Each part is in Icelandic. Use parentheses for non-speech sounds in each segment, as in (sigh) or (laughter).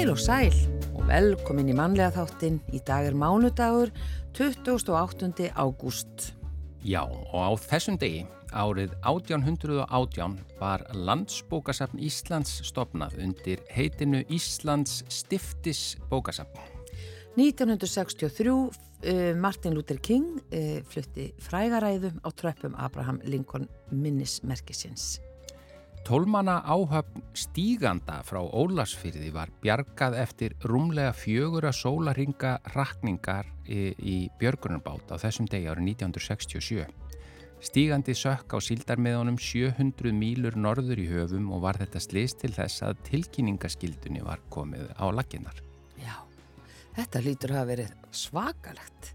Heil og sæl og velkomin í mannlega þáttin. Í dag er mánudagur 28. ágúst. Já, og á þessum degi, árið 1818, var Landsbókasafn Íslands stopnað undir heitinu Íslands stiftis bókasafn. 1963 uh, Martin Luther King uh, flutti frægaræðum á tröppum Abraham Lincoln minnismerkisins. Tólmana áhöfn stíganda frá Ólarsfyrði var bjargað eftir rúmlega fjögura sólaringa rakningar í, í Björgunarbát á þessum degi árið 1967. Stígandi sökk á síldarmiðunum 700 mílur norður í höfum og var þetta slist til þess að tilkynningaskildunni var komið á laginnar. Já, þetta lítur að hafa verið svakalegt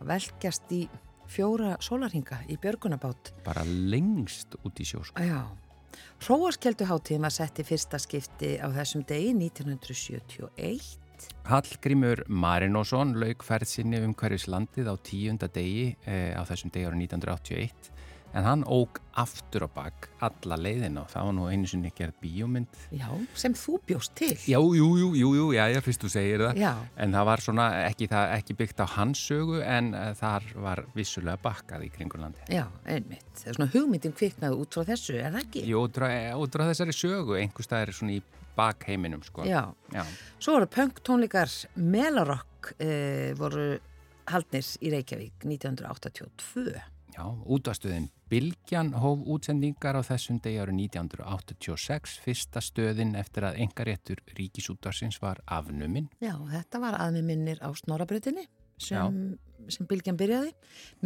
að velkjast í fjóra sólaringa í Björgunarbát. Bara lengst út í sjósku. Já. Hróaskjölduháttíðin var sett í fyrsta skipti á þessum degi 1971. Hallgrímur Marinósson lauk færð sinni um hverjus landið á tíunda degi eh, á þessum degi árið 1981 en hann óg aftur og bakk alla leiðin og það var nú einu sinni gerð bíómynd. Já, sem þú bjóst til. Já, jú, jú, jú, jú, já, ég fyrst þú segir það. Já. En það var svona ekki, það, ekki byggt á hans sögu en uh, þar var vissulega bakkað í kringurlandi. Já, einmitt. Það er svona hugmyndin kviknaði út frá þessu, er það ekki? Jú, út frá, frá þessari sögu, einhver stað er svona í bakheiminum, sko. Já. Já. Svo voru punk tónleikar Melarokk eh, voru haldnir í Reykjavík 1982. Já, útvastuðin Bilgjan hóf útsendingar á þessum degi árið 1986, fyrsta stöðin eftir að engaréttur ríkisútvarsins var afnuminn. Já, þetta var aðmið minnir á Snorabröðinni sem, sem Bilgjan byrjaði.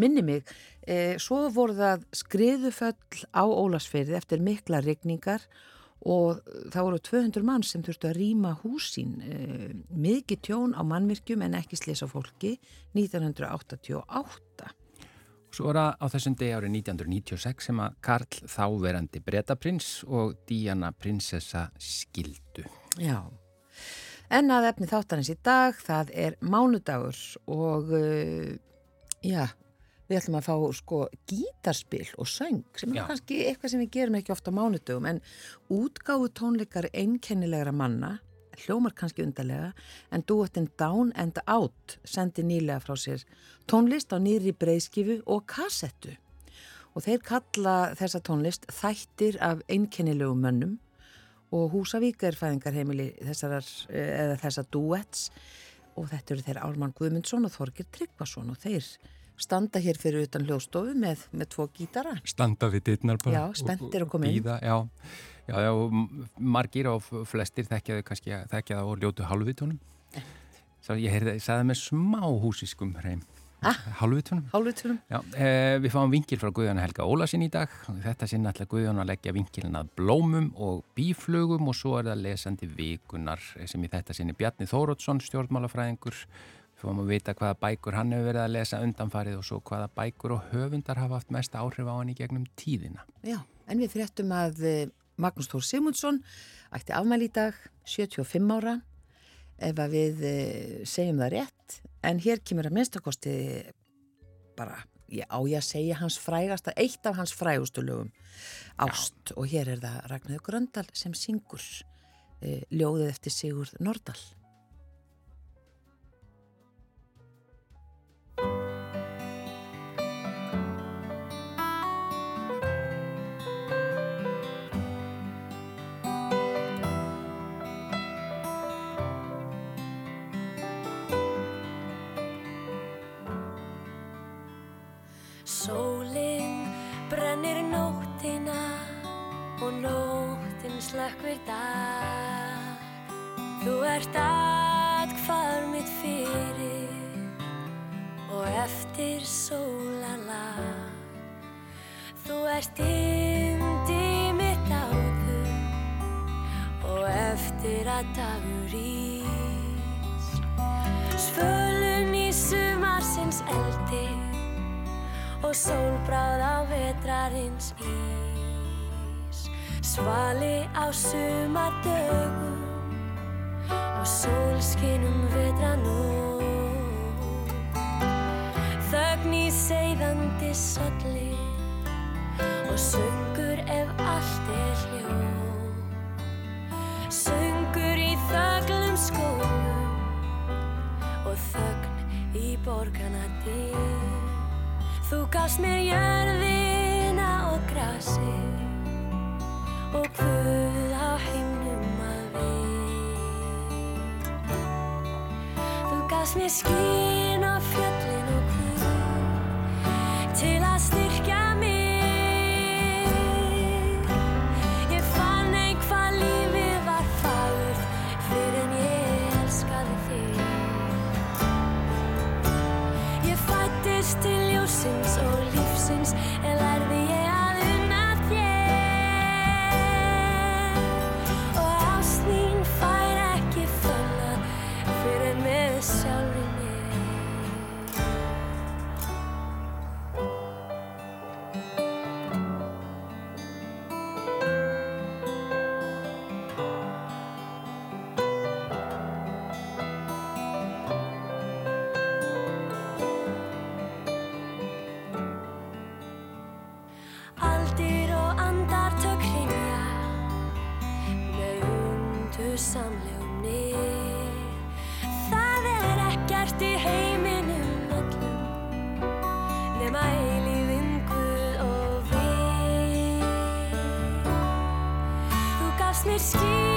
Minni mig, eh, svo voru það skriðuföll á Ólasferði eftir mikla regningar og það voru 200 mann sem þurftu að rýma húsín. Eh, mikið tjón á mannvirkjum en ekki slis á fólki 1988. Svo var það á þessum degi árið 1996 sem að Karl þáverandi bretaprins og Díana prinsessa skildu. Já, en að efni þáttanins í dag, það er mánudagur og uh, já, við ætlum að fá sko gítarspil og söng sem er Já. kannski eitthvað sem við gerum ekki ofta á mánudagum en útgáfu tónleikar einkennilegra manna hljómar kannski undarlega en duettinn Down and Out sendi nýlega frá sér tónlist á nýri breyðskifu og kassettu. Og þeir kalla þessa tónlist þættir af einkennilegum mönnum. Og Húsavík er fæðingarheimili þessarar, eh, eða þessa duets og þetta eru þeir Ármann Guðmundsson og Þorgir Tryggvason og þeir standa hér fyrir utan hljóstofu með, með tvo gítara. Standa við dittnar bara. Já, spenntir að koma inn. Bíða, já, já, já, margir og flestir þekkjaðu kannski að þekkja það og ljótu halvvitunum. Svo ég heyrði, ég sagði með smá húsiskum hreim. Ah. Halvvitunum. Hálfuturum? Já, eh, við fáum vinkil frá Guðjón Helga Ólasin í dag. Þetta sinn ætla Guðjón að leggja vinkilin að blómum og bíflugum og svo er það lesandi vikunar sem í þetta sinni Bjarni Þórótsson, stjórnmálafræðingur. Fáum að vita hvaða bækur hann hefur verið að lesa undanfarið og svo hvaða bækur og höfundar hafa haft mest áhrif á hann í gegnum tíðina. Já, en við fréttum að eh, Magnús Þór Simundsson ætti afmæli í dag, 75 ára, ef að við eh, segjum það rétt, en hér kemur að minnstakosti bara, ég á ég að segja hans frægasta, eitt af hans frægustu lögum, Ást, og hér er það Ragnarður Gröndal sem syngur eh, ljóðið eftir Sigurð Nordal. Slökkvir dag. Þú ert atkvar mitt fyrir og eftir sólalag. Þú ert yndi mitt áður og eftir að dagur ís. Svölun í sumarsins eldi og sólbráð á vetrarins ís svali á sumardögum og sólskinum vetranum þögn í seiðandi salli og sungur ef allt er hljó sungur í þöglum skóðum og þögn í borgarna dyr Þú gafst mér jörðina og grasið. Guð á himnum að við. Þú gafst mér skín og fjöllin og Guð til að styrkja mig. Ég fann einhvað lífið var fagurt fyrir en ég elskaði þig. Ég fættist til ljósins og lífsins en lærði undu samlegumni. Það er ekkert í heiminum öllum nema eilífinn Guð og við. Þú gafst mér skín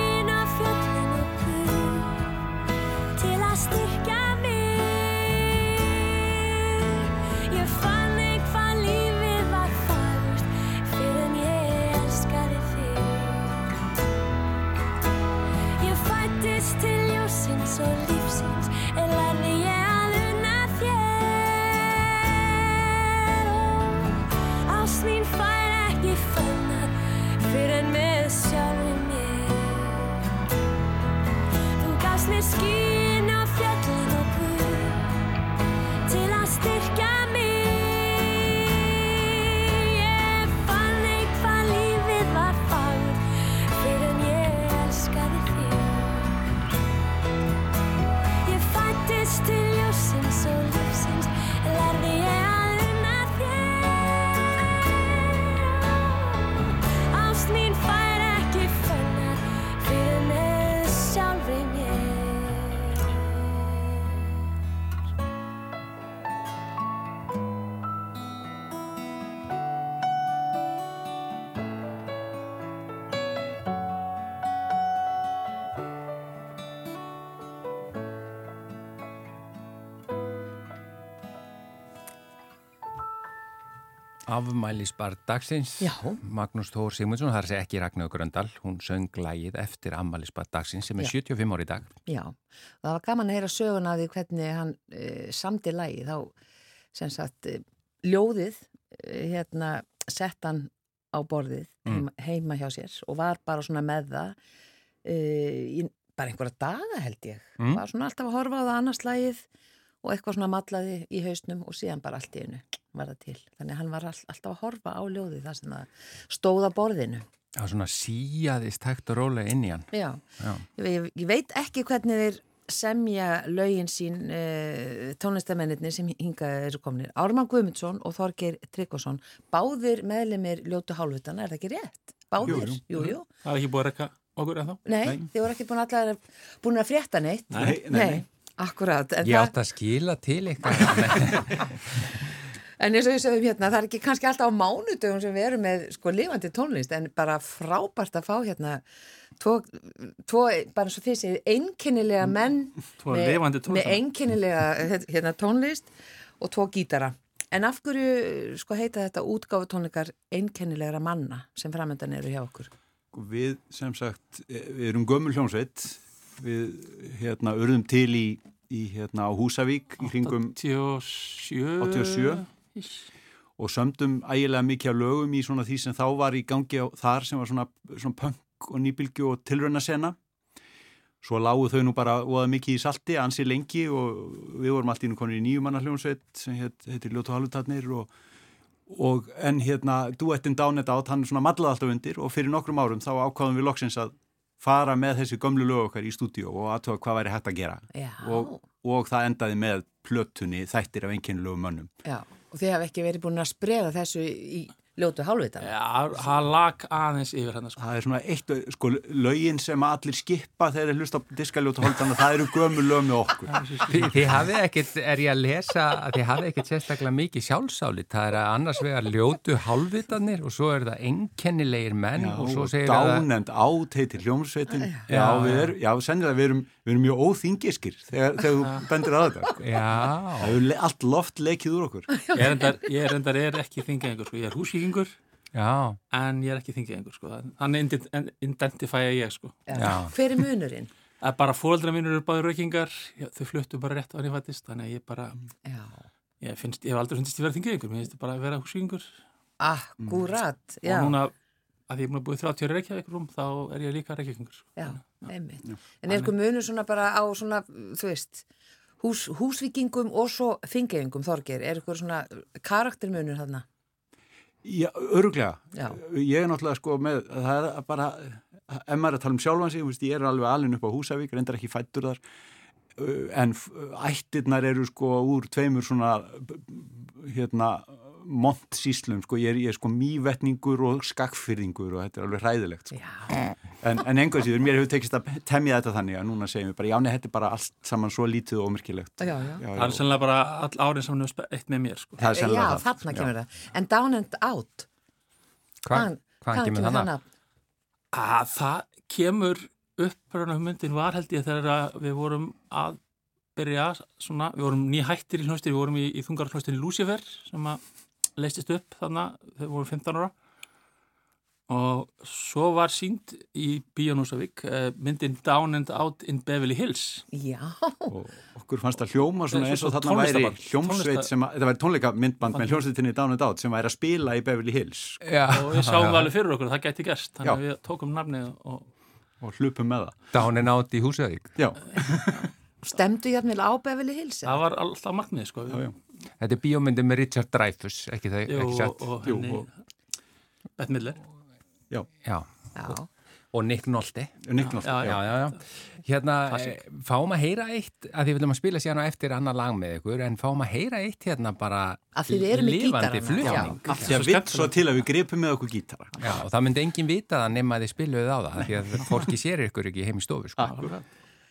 Afmælisbar dagsins Já. Magnús Þór Sigmundsson, það er að ekki Ragnar Gröndal hún söng lægið eftir afmælisbar dagsins sem er Já. 75 ári í dag Já, það var gaman að heyra sögun af því hvernig hann e, samdi lægi þá sem sagt e, ljóðið e, hérna sett hann á borðið Mm. heima, heima hjá sér og var bara svona með það í bara einhverja daga held ég Mm. var svona alltaf að horfa á það annars lægið og eitthvað svona matlaði í hausnum og síðan bara allt í einu var það til þannig að hann var all, alltaf að horfa á ljóðið þar sem það stóð á borðinu Það var svona síjaðist hægt og rólega inn í hann Já, Já. Ég, ég, veit ekki hvernig þeir semja lögin sín uh, tónlistamennirni sem hingað eru komnir. Ármann Guðmundsson og Þorgeir Tryggvason, báðir meðlemið ljótu hálfutana, er það ekki rétt? Báðir? Jú, jú. Það er ekki búið að rekka okkur eða þá? Nei, þið voru ekki búin allar búin að frétta neitt. Nei, nei, nei. akkurat. En, Ég það, átt að skila til eitthvað (laughs) (laughs) en eins og við segjum hérna, það er ekki kannski alltaf á mánudögum sem við erum með sko lifandi tónlist, en bara frábært að fá hérna tvo, tvo bara eins og því segið, einkennilega menn Tvo tónlistarmenn. með einkennilega hérna, tónlist og tvo gítara. En af hverju sko heita þetta útgáfu tónleikar einkennilegra manna sem framöndan eru hjá okkur? Við sem sagt, eh, við erum gömul hljómsveit, við hérna urðum til í, í hérna á Húsavík í kringum 87 87. og sömdum ægilega mikið af lögum í svona því sem þá var í gangi á, þar sem var svona, svona punk og nýbylgju og tilraunasena. Svo lágu þau nú bara óða mikið í salti, ansi lengi og við vorum allt í nú konur í nýjumanna hljómsveit sem heit, heitir Ljótu Halvutatnir og, og en hérna duettin Down It Out, hann svona mallaði alltaf undir og fyrir nokkrum árum þá ákváðum við loksins að fara með þessi gömlu lög okkar í stúdíu og aðtöða hvað væri hægt að gera og, og það endaði með plötunni þættir af einkennilögum mönnum. já. Og þið hafa ekki verið búin að spreða þessu í ljótu hálfvitan. Já, það lag aðeins yfir hann sko. Það er svona eitt, sko, lögin sem allir skippa þegar þeir hlusta á diskaljóta holdana, það eru gömu lög með okkur. Þi, þið hafið ekkert, er ég að lesa þið hafið ekkert sérstaklega mikið sjálfsálit það er að annars vegar ljótu hálfvitanir og svo er það enkennilegir menn Já, og svo segir það dánend áteitir hljómsveitin. Já, Já, við erum, já, sennilega við erum, við erum mjög óþingiskir þegar, þegar þú bendir að þetta. Sko. Já, Það er allt loft leikið úr okkur. Ég er endar, ég er, endar er ekki þingjengur sko. Ég er húsvíkingur já, en ég er ekki þingjengur sko. Þannig identifæja ég sko. Já. Hver er munurinn? (laughs) Að bara fóreldra mínur eru báði raukingar, þau fluttu bara rétt á hann ég fættist, þannig að ég bara, Já. ég finnst, ég hef aldrei fundist ég vera þingjengur, mér finnst ég bara að vera húsvíkingur Akkurat, já. og núna að því ég er búin að búið 30 ári reykjavík rúm, þá er ég líka reykjavíkingur. sko. Já, einmitt. En er eitthvað munur svona bara á svona, þú veist, hús, húsvíkingum og svo þingeyingum, Þorgeir, er eitthvað svona karaktermunur þarna? Já, öruglega. Já. Ég er náttúrulega sko með, það er bara, ef maður er að tala um sjálfan sig, ég er alveg alveg upp á Húsavík, reyndar ekki fættur þar, uh, en ættirnar eru sko úr tveimur svona, hérna, montsíslum, sko, ég er, ég er sko mývetningur og skakfyrðingur og þetta er alveg hræðilegt, sko. Já. En, en einhvers síður, mér hefur tekist að temja þetta þannig að núna segjum við bara, já, nei, þetta er bara allt saman svo lítið og ómyrkilegt. Já, já. Það er sennilega bara all árið sem hann hefur eitt með mér sko. Það er Já, sennilega það. þarna kemur það. En down and out, hvað, hvaðan kemur það nafn? nafn? að það kemur uppröðan hugmyndin var held ég þegar að við vorum að byrja svona, við vorum nýhættir í hljóðstir, við vorum í, í þungarhljóðstinni Lucifer sem að leistist upp þannig þegar við vorum 15 ára og svo var sínd í Bíónúsavík myndin Down and Out in Beverly Hills. Já, og okkur fannst það hljóma svona eins og svo þarna væri hljómsveit sem að, þetta væri tónleika myndband með hljómsveitinni Down and Out sem væri að spila í Beverly Hills. Já, og við sáum það alveg fyrir okkur að það gæti gerst þannig Já. að við tókum nafnið og og hlupum með það. dánin átt í Húsavík. Já, stemdu jafnvel á Beverly Hills? það var alltaf markmið sko. Já, já. Þetta er bíómyndi með Richard Dreyfuss, ekki það, Jú, ekki og, satt Bett Miller Já, Já. og Nick Nolte Nicknoff. Já, Já, já, já. Hérna, eh, fáum að heyra eitt, að því við viljum að spila á eftir annar lag með ykkur, en fáum að heyra eitt hérna bara Að gítarana. flutning. Allt sem vitt svo til að við gripum með okkur gítara. Já, og það myndi enginn vita það nema að þið spiluðu á það, því að fólki sér ykkur ekki heim í stofu, sko. Akkurat.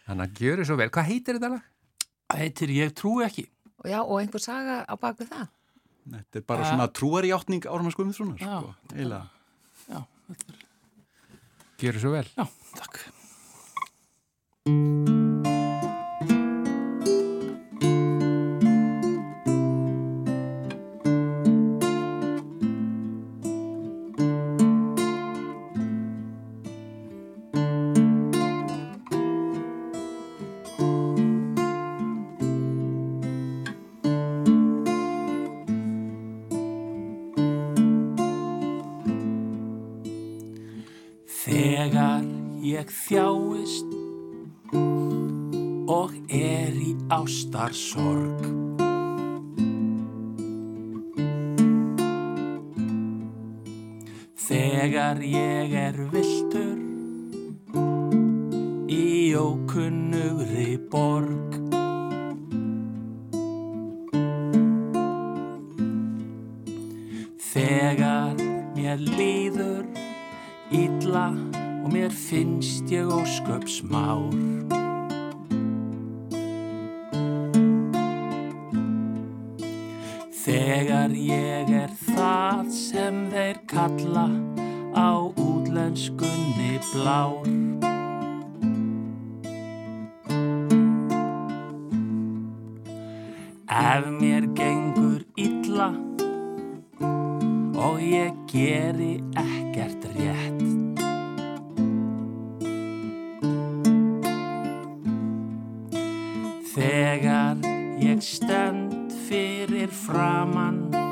Þannig að gjöru svo vel. Hvað heitir þetta lag? Heitir Ég trú ekki Og Já, og einhver saga á baku það? Þetta er bara svona trúarjáttning Ármann Guðmundssonar, Já. sko, eiginlega. Er, Gjöru svo vel. já, stend fyrir framann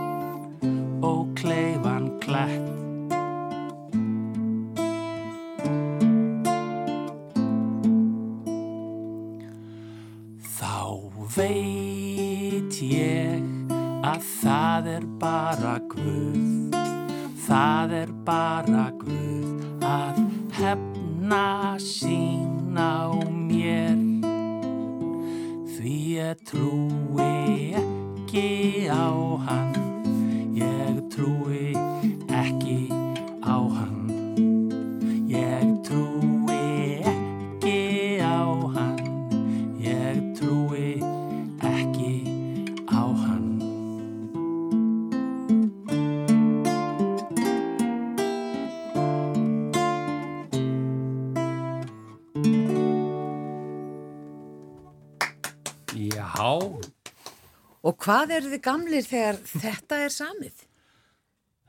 hvað eru þið gamlir þegar þetta er samið?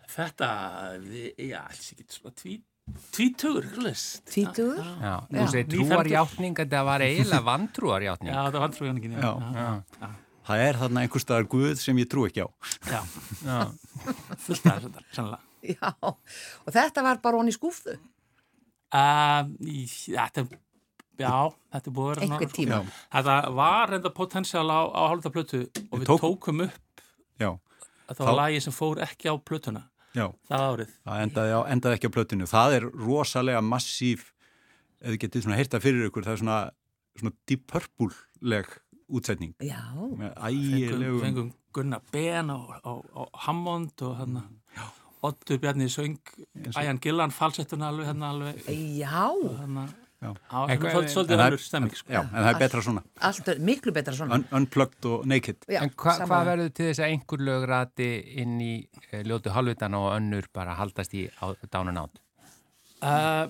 Þetta, já, alls ekki svona tví, tvítugur, hlust. Tvítugur? Já, þú Já. segir trúarjátning, þetta var eiginlega vantrúarjátning. Já, það var trújóningin, já. Já. Já. Það er þarna einhver staðar guð sem ég trú ekki á. Já, Já. fullt af þessu, sannlega. Já, og þetta var bara honni skúfðu Uh, í, þetta, já, þetta er búið að vera einhver tíma. Já. Þetta var reynda potensial á, á hálfða plötu og Við við tók- tókum upp Já, að það var Þá- lagi sem fór ekki á plötuna já. það árið. Það endaði, á, endaði ekki á plötinu. Það er rosalega massíf, ef þið getið svona heyrta fyrir ykkur, það er svona, svona Deep Purple-leg útsetning. Já, Með Fengum, Gunnar Ben á, Hammond og hann Oddur Bjarni söng Æjan Gillan falsettuna alveg hérna alveg já, þannig að það svolítið það- önnur stemming sko. Já, en það er betra svona. allt er miklu betra svona. Un unplugged og naked. Já, En hva, hvað verður til þess að einhver lög rati inn í e, ljótu halvvitana og önnur bara haldast í á, down and out? uh,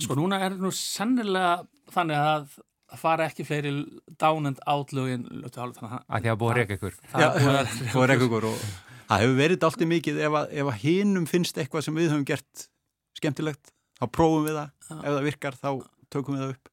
Sko núna er nú sennilega þannig að það fara ekki fleiri down and out lögin lögtu hálf þannig að Að því að búið að reyka ykkur. það er búið að og reyngur og það hefur verið alltaf mikið ef að, ef að hinum finnst eitthvað sem við höfum gert skemmtilegt, þá prófum við það ef það virkar þá tökum við það upp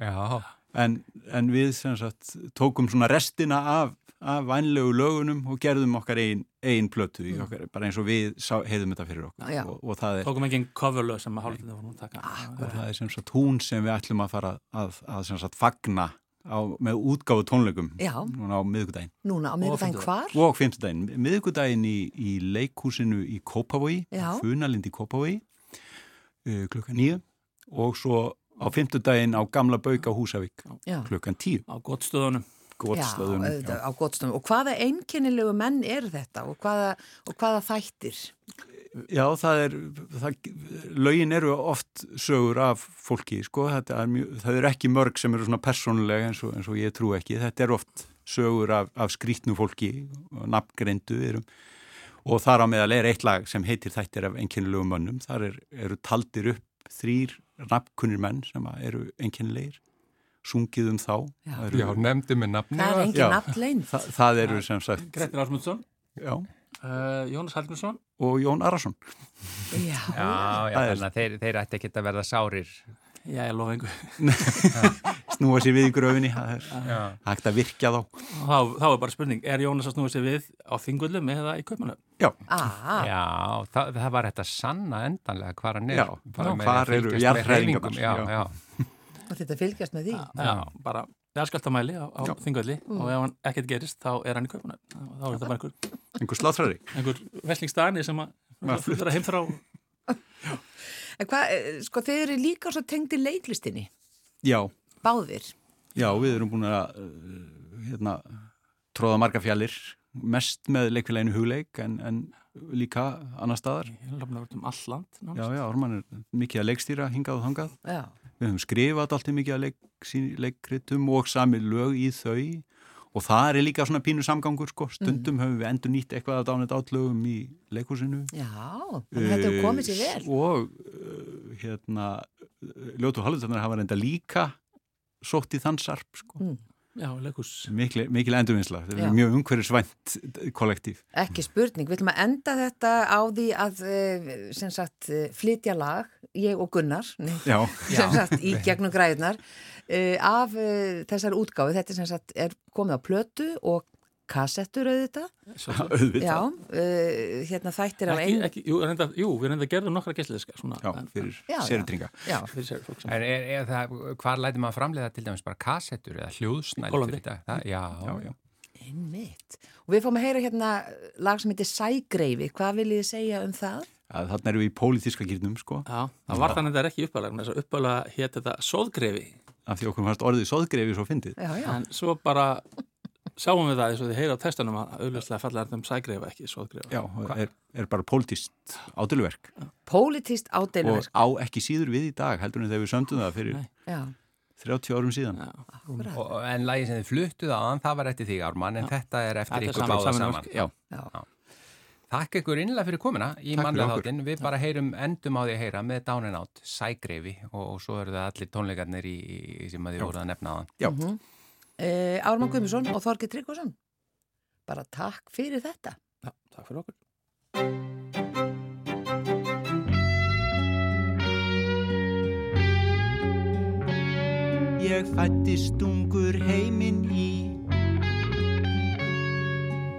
Já. en, en við sem sagt tókum svona restina af, af vænlegu lögunum og gerðum okkar ein, ein plötu í okkar, bara eins og við sá, heiðum þetta fyrir okkur Já. og, og það er tókum ekki einn coverlög sem að hálf þetta vorum að taka og það er sem sagt hún sem við ætlum að fara að, að sem sagt fagna á, með útgáfu tónleikum Já. núna á miðvikudaginn Núna á miðvikudaginn hvar? og fimmtudaginn, miðvikudaginn í, í leikhúsinu í Kópavogi. Funalind í Kópavogi uh, klukkan nýju og svo á fimmtudaginn á Gamla Bauka Húsavík Já, klukkan tíu, á gottstöðunum já góðstöðun auðvitað, á gottstöðum. Og hvaða einkennilegu menn eru þetta? Og hvaða, og hvaða þættir? Já, það er, það, lögin eru oft sögur af fólki, sko, þetta er mjög, það eru ekki mörg sem eru svona persónulega eins og, eins og ég trú ekki, þetta er oft sögur af, af skrítnu fólki og nafngreindu erum og þar á meðal er eitt lag sem heitir þættir af einkennilegu mönnum, þar er, eru taldir upp þrýr nafnkunnir menn sem að eru einkennilegir, sungið um þá. Já. Eru, Já, nefndi með nafni. Það er engin nafnlein. það, það eru sem sagt, Grettir Ásmundsson, já, uh, Jónas Hallgrímsson og Jón Arason. Já, Já, er- þannig að þeir, þeir ætti ekki að verða sárir. Já, ég lofa einhver (laughs) Snúa sér við í gröfinni, það er Já. hægt að virkja þá. þá, þá er bara spurning, er Jónas að snúa sig við á þingullum eða í kaupmanum? Já, ah, Já, það, það var þetta sanna endanlega hvar hann er. Hvar eru já. og þetta fylgjast með því. Já, bara jarðskjáltamæli á, á Já. þingulli og ef hann ekkert gerist þá er hann í kaupmanum þá er þetta bara einhver, einhver sláttrari. einhver veslingstani sem að fyrir að heimþrá En hvað, eh, sko, þeir eru líka svo tengdi leiklistinni, Já, báðir. já, við erum búin að uh, hérna, tróða marga fjallir, mest með leikfélaginu hugleik en, en líka annar staðar. Lofna verið um all land Já, já, Orman er mikið að leikstýra, hingað og þangað. Já, Við höfum skrifað alltaf mikið að leik, sín- leikritum og sami lög í þau og það er líka svona pínu samgangur, sko. Stundum höfum við endur nýtt eitthvað að dánit átlögum í leikhúsinu. já, þannig að þetta hefur komið sér vel. Uh, og uh, hérna Ljótu Hallutarnar hafa reynda líka sótt í þann sarp sko. Mm. Já, leikus mikil, mikil endurvinnsla, þetta Já. er mjög umhverfisvænt kollektív. Ekki spurning, við ætlum að enda þetta á því að eh, sem sagt eh, flytja lag, ég og Gunnar nei, (laughs) Já, sem sagt í gegnum græðunar af þessar útgáfi, þetta er sem sagt er komið á plötu og kassettur auðvitað, auðvitað. já, uh, hérna þættir af einu, ekki, jú, reynda, jú, við reynda gerðum nokkra gæsliðiska svona, Já, fyrir sérutringa. já, fyrir sér fólk sem En er, er það, hvar læti maður framleiða til dæmis bara kassettur eða hljóðsnæl Hollandi. fyrir þetta? Það, já, Já, já. einmitt. Og við fáum að heyra hérna lag sem heitir Sægreifi, hvað viljið þið segja um það? Ja, Þannig erum við í pólitíska gýrnum sko, Já, það var þannig að þetta er ekki uppalega þess að uppalega hétt þetta sóðgrefi af því okkur fannst orðið sóðgrefi svo fyndið. Já, já, en svo bara sjáum við það eins og þið heyra á testanum að auðvitað falla er þeim sægrefa ekki sóðgrefa Já, er, er bara pólitíst ádöluverk pólitíst og ádeiluverk, á ekki síður við í dag heldur en þegar við sömdum það fyrir Nei. já, 30 árum síðan. Já. Og, en lagi sem þið fluttuð á það var eftir því Ármann, en þetta er eftir Þetta ykkur báða saman saman. Já, Já. Takk ykkur innlega fyrir komuna í Takk fyrir mannlega okkur. þáttinn. Við bara heyrum endum á því að heyra með and Out, Sægreifi og, og svo eru það allir tónleikarnir í, í, sem að þið voruð að nefna á já. Uh, Ármann Guðmusson og Þorgi Tryggvason. Bara takk fyrir þetta. Já, takk fyrir okkur. Ég fætti stungur heiminn í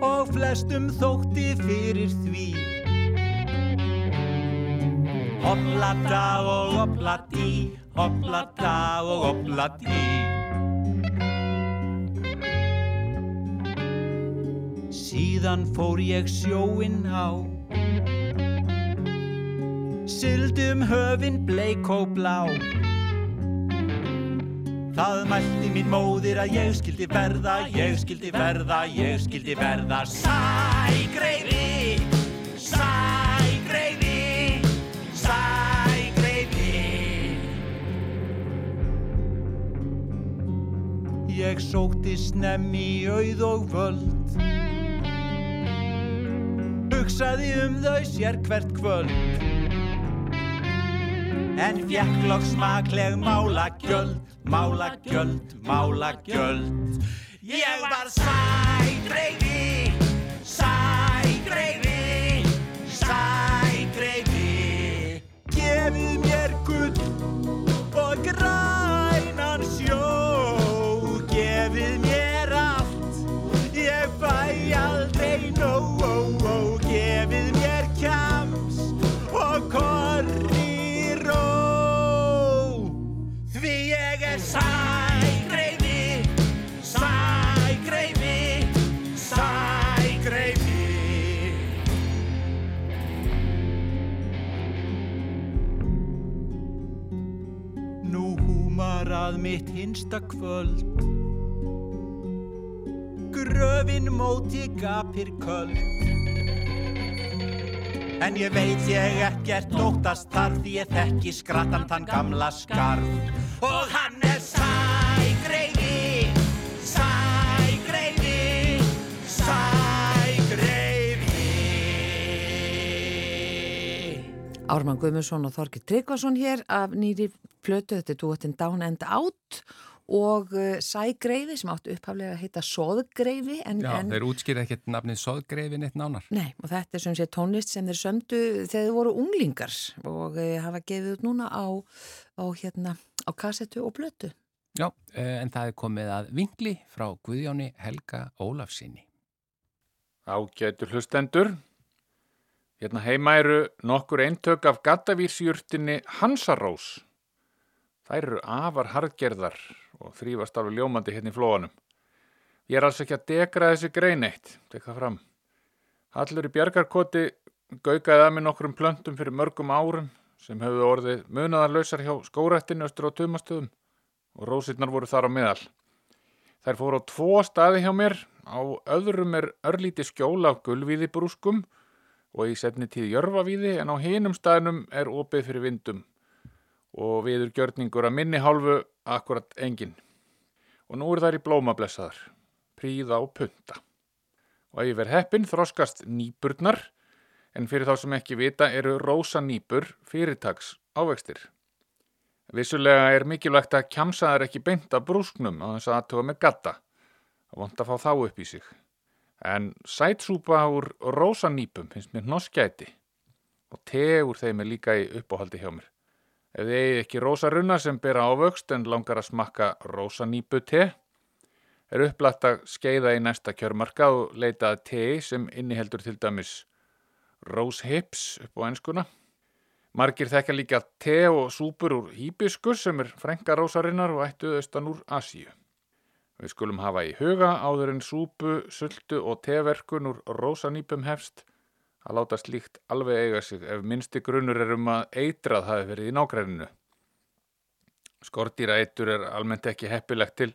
og flestum þótti fyrir því Hoplata og hoplati, hoplata og hoplati Síðan fór ég sjóinn á. Sildum höfin bleik og blá. Það mælti mín móðir að ég skildi verða, ég skildi verða, ég skildi verða. Sægreifi, sægreifi, sægreifi Ég sótti snemmi auð og völd Hugsaði um þau sér hvert kvöld En fjekk loks smakleg málagjöld, málagjöld, málagjöld. Ég var sægreifi, sægreifi, hinsta kvöld. Gröfin móti gapir köld. En ég veit ég ekkert óttast þar því ég þekki skrattan þann gamla skarf Og hann er sægreifi, Ármann Guðmundsson og Þorgi Tryggvason hér af nýri plötu, þetta er duettinn Down and Out og uh, Sægreifi sem áttu upphaflega að heita Soðgreifi en, Já, en þeir útskýra ekkert nafnið Soðgreifin eitt nánar. Nei, og þetta er sem sé tónlist sem þeir sömdu þegar þeir voru unglingar og uh, hafa gefið út núna á, á, hérna, á kassettu og blötu. Já, eh, en það er komið að vingli frá Guðjóni Helga Ólafsinni. Ágætur hlustendur. Hérna heima eru nokkur eintök af gattavísjurtinni Hansarós. Þær eru afar harðgerðar og þrýfast alveg ljómandi hérna í flóanum. Ég er alls ekki að degra þessi grein eitt, tekka fram. Hallur í bjargarkoti gaukaði að með nokkrum plöntum fyrir mörgum árum sem hefðu orðið munaðarlausar hjá skórættinu östur á tumastöðum og rósirnar voru þar á meðal. Þær fóru á tvo staði hjá mér, á öðrum er örlíti skjól af gulvíði brúskum og í setni tíð jörfavíði en á hinum staðnum er opið fyrir vindum og viður gjörningur að minni hálfu akkurat engin. Og nú er þær í blómablessaðar, príða og punta. Og ef verð heppin þroskast nýburnar, en fyrir þá sem ekki vita eru rósa nýbur fyrirtags ávextir. Vissulega er mikilvægt að kjamsa þær ekki beint af brúsknum á þess að aðtuga með gatta og vant að fá þá upp í sig. En sætsúpa úr rósa nýpum finnst mér hnoskæti og te úr þeim er líka í uppáhaldi hjá mér. Ef þið eigið ekki rósarunna sem bera ávöxt en langar að smakka rósanýpu te, er upplætt að skeiða í næsta kjörmarka og leita að tei sem inniheldur til dæmis róships upp á enskuna. Margir þekka líka te og súpur úr hýbiskus sem er frænka rósarinnar og ættu austan úr Asíu. Við skulum hafa í huga áður en súpu, sultu og teverkun úr rósanýpum hefst að láta slíkt alveg eiga sig ef minnsti grunnur er um að eitrað hafi verið í nágræninu. Skortýra eitur er almennt ekki heppilegt til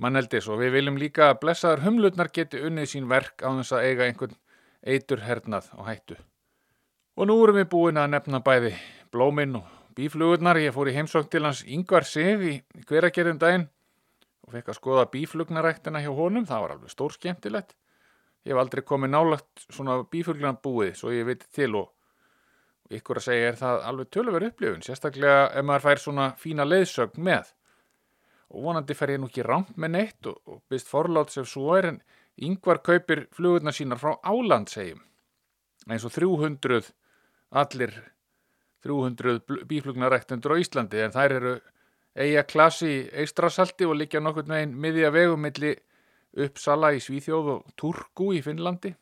manneldis og við viljum líka að blessaðar humlutnar geti unnið sín verk á þess að eiga einhvern eitur hernað og hættu. Og nú erum við búin að nefna bæði blóminn og bíflugurnar. Ég fór í heimsókn til hans yngvar sig í hveragerðum daginn og fekk að skoða bíflugnaræktina hjá honum. Það var alveg stór skemmtilegt. Ég hef aldrei komið nálagt svona bífuglunarbúið svo ég veit til og, ykkur að segja er það alveg tölver upplifun, sérstaklega ef maður fær svona fína leiðsögn með. og vonandi fer ég nú ekki rámt með neitt og, og byrst forláts ef svo er en yngvar kaupir flugurna sínar frá Álandsegjum eins og 300 allir 300 bíflugnarektundur á Íslandi en þær eru eiga klassi í Eistrasalti og liggja nokkur meginn miðja vegum milli Uppsala í Svíþjóð og Turku í Finnlandi.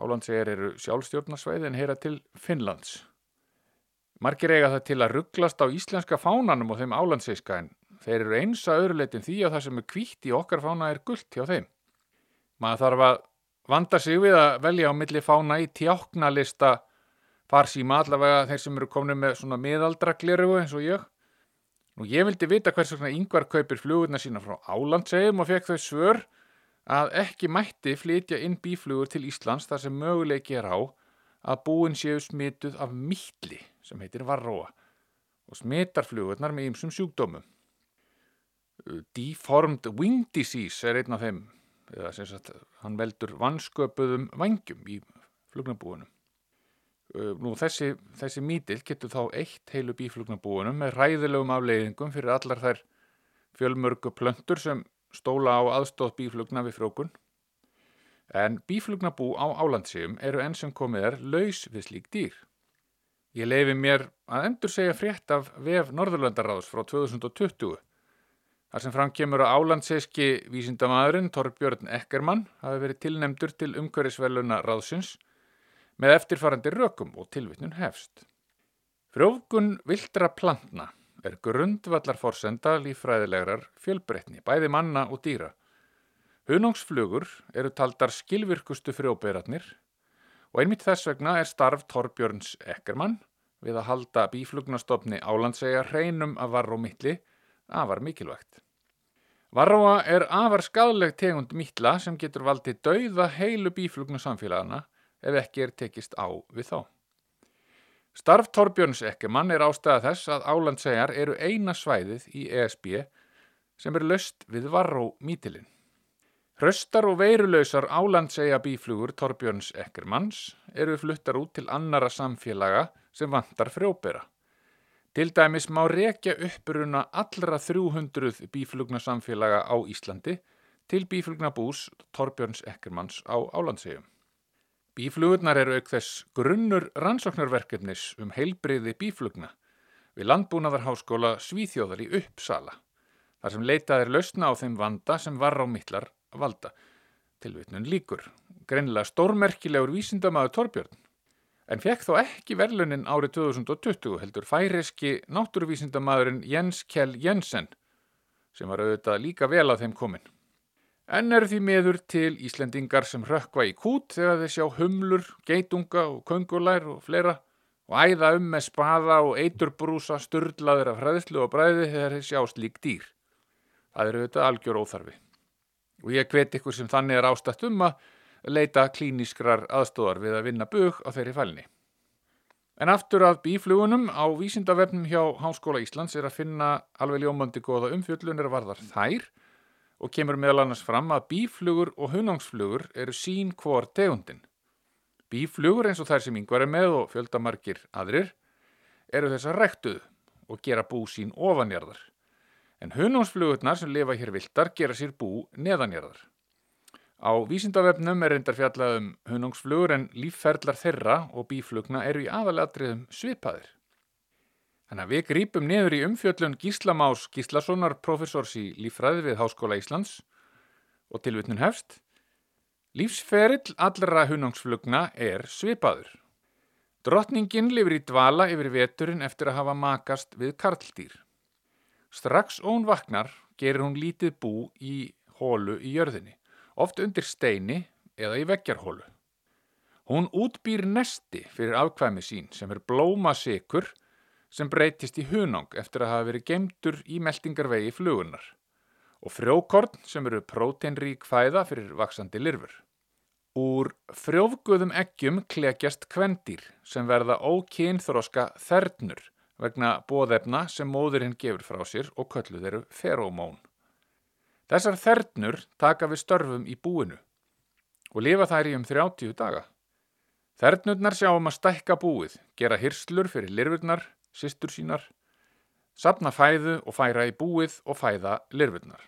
Álandsegir eru sjálfstjórnarsveið en heyra til Finnlands. Margir eiga það til að rugglast á íslenska fánanum og þeim álandseiska en þeir eru eins að öðruleitin því að það sem er kvítt í okkar fána er gullt hjá þeim. Maður þarf að vanda sig við að velja á milli fána í tjáknalista farsíma allavega þeir sem eru komin með svona miðaldra glerugu eins og ég. Nú ég vildi vita hvers vegna yngvar kaupir flugurna sína frá Álandsegjum og fekk þau svör að ekki mætti flytja inn bíflugur til Íslands þar sem möguleiki er á að búin séu smituð af mítli sem heitir varróa og smitar flugurnar með ýmsum sjúkdómum. Deformed wing disease er einn af þeim, eða sem sagt hann veldur vansköpuðum vangjum í flugnabúinum. Nú þessi, þessi mítill getur þá eitt heilu bíflugnabúinum með ræðilegum afleiðingum fyrir allar þær fjölmörgu plöntur sem stóla á aðstóð bíflugna við frjókun. En bíflugnabú á álandsíum eru enn sem komið er laus við slík dýr. Ég leifi mér að endur segja frétt af vef Norðurlandaráðs frá 2020 þar sem framkemur að álandsíski vísindamæðurinn Torbjörn Ekkermann hafi verið tilnemdur til umhverjusveluna ráðsins með eftirfarandi rökum og tilvittnun hefst. Frjófgun vildra plantna er grundvallar forsenda lífræðilegrar fjölbreytni, bæði manna og dýra. Hunóngsflugur eru taldar skilvirkustu frjóbeirarnir og einmitt þess vegna er starf Torbjörns Ekkermann við að halda bíflugnastofni álandsega hreinum að varro mittli afar mikilvægt. Varroa er afar skadleg tegund mittla sem getur valdið dauða heilu bíflugnasamfélagana ef ekki er tekist á við þá. Starf Torbjörns Ekkermann er ástæða þess að álandsegjar eru eina svæðið í ESB sem er löst við varró mítilinn. Hröstar og veirulausar álandsegja bíflugur Torbjörns Ekkermanns eru fluttar út til annara samfélaga sem vantar frjóbera. Til dæmis má rekja uppbruna allra 300 bíflugna samfélaga á Íslandi til bíflugnabús Torbjörns Ekkermanns á álandsegjum. Bíflugurnar eru auk þess grunnur rannsóknarverkefnis um heilbriði bíflugna við Landbúnaðarháskóla Svíþjóðar í Uppsala, þar sem leitað er lausna á þeim vanda sem var á mittlar valda. Tilvitnun líkur, greinilega stórmerkilegur vísindamaður Torbjörn, en fekk þó ekki verlunin árið 2020 heldur færiski náttúruvísindamaðurinn Jens Kjell Jensen, sem var auðvitað líka vel á þeim komin. En eru því meður til Íslendingar sem rökkva í kút þegar þeir sjá humlur, geitunga og kongulær og fleira og æða um með spaða og eiturbrúsa sturdlaður af hræðslu og bræði þegar þeir sjá slík dýr. Það eru auðvitað algjör óþarfi. Og ég hveti ykkur sem þannig er ástætt um að leita klíniskrar aðstóðar við að vinna bug á þeirri fælni. En aftur að bíflugunum á vísindavefnum hjá Háskóla Íslands er að finna alveg ljómandi góða umfjöllunir varðar þær og kemur meðal annars fram að bíflugur og hunangsflugur eru sín hvor tegundin. Bíflugur eins og þær sem yngvar er með og fjöldamarkir aðrir eru þess að rektuð og gera bú sín ofanjarðar. En hunangsflugurnar sem lifa hér viltar gera sér bú neðanjarðar. Á vísindavefnum er reyndar fjallað um hunangsflugur en lífferðlar þeirra og bíflugna eru í aðalatriðum svipaðir. Þannig að við grípum niður í umfjöllun Gíslamás Gíslasonar, professors í lífræði við Háskóla Íslands og tilvitnun hefst. Lífsferill allra hunangsflugna er svipaður. Drottningin lifir í dvala yfir veturinn eftir að hafa makast við karldýr. Strax og hún vaknar gerir hún lítið bú í hólu í jörðinni, oft undir steini eða í veggjarhólu. Hún útbýr nesti fyrir afkvæmi sín sem er blómasikur sem breytist í hunang eftir að hafa verið gemdur í meldingarvegi flugunar og frjókorn sem eru próteinrík fæða fyrir vaksandi lirfur. Úr frjófguðum eggjum klekjast kvendýr sem verða ókynþróska þernur vegna bóðefna sem móðurinn gefur frá sér og kölluð eru feromón. Þessar þernur taka við störfum í búinu og lifa þær í um 30 daga. Þernurnar sjá um að stækka búið, gera hyrslur fyrir lirfurnar, sýstur sínar, sapna fæðu og færa í búið og fæða lirfurnar.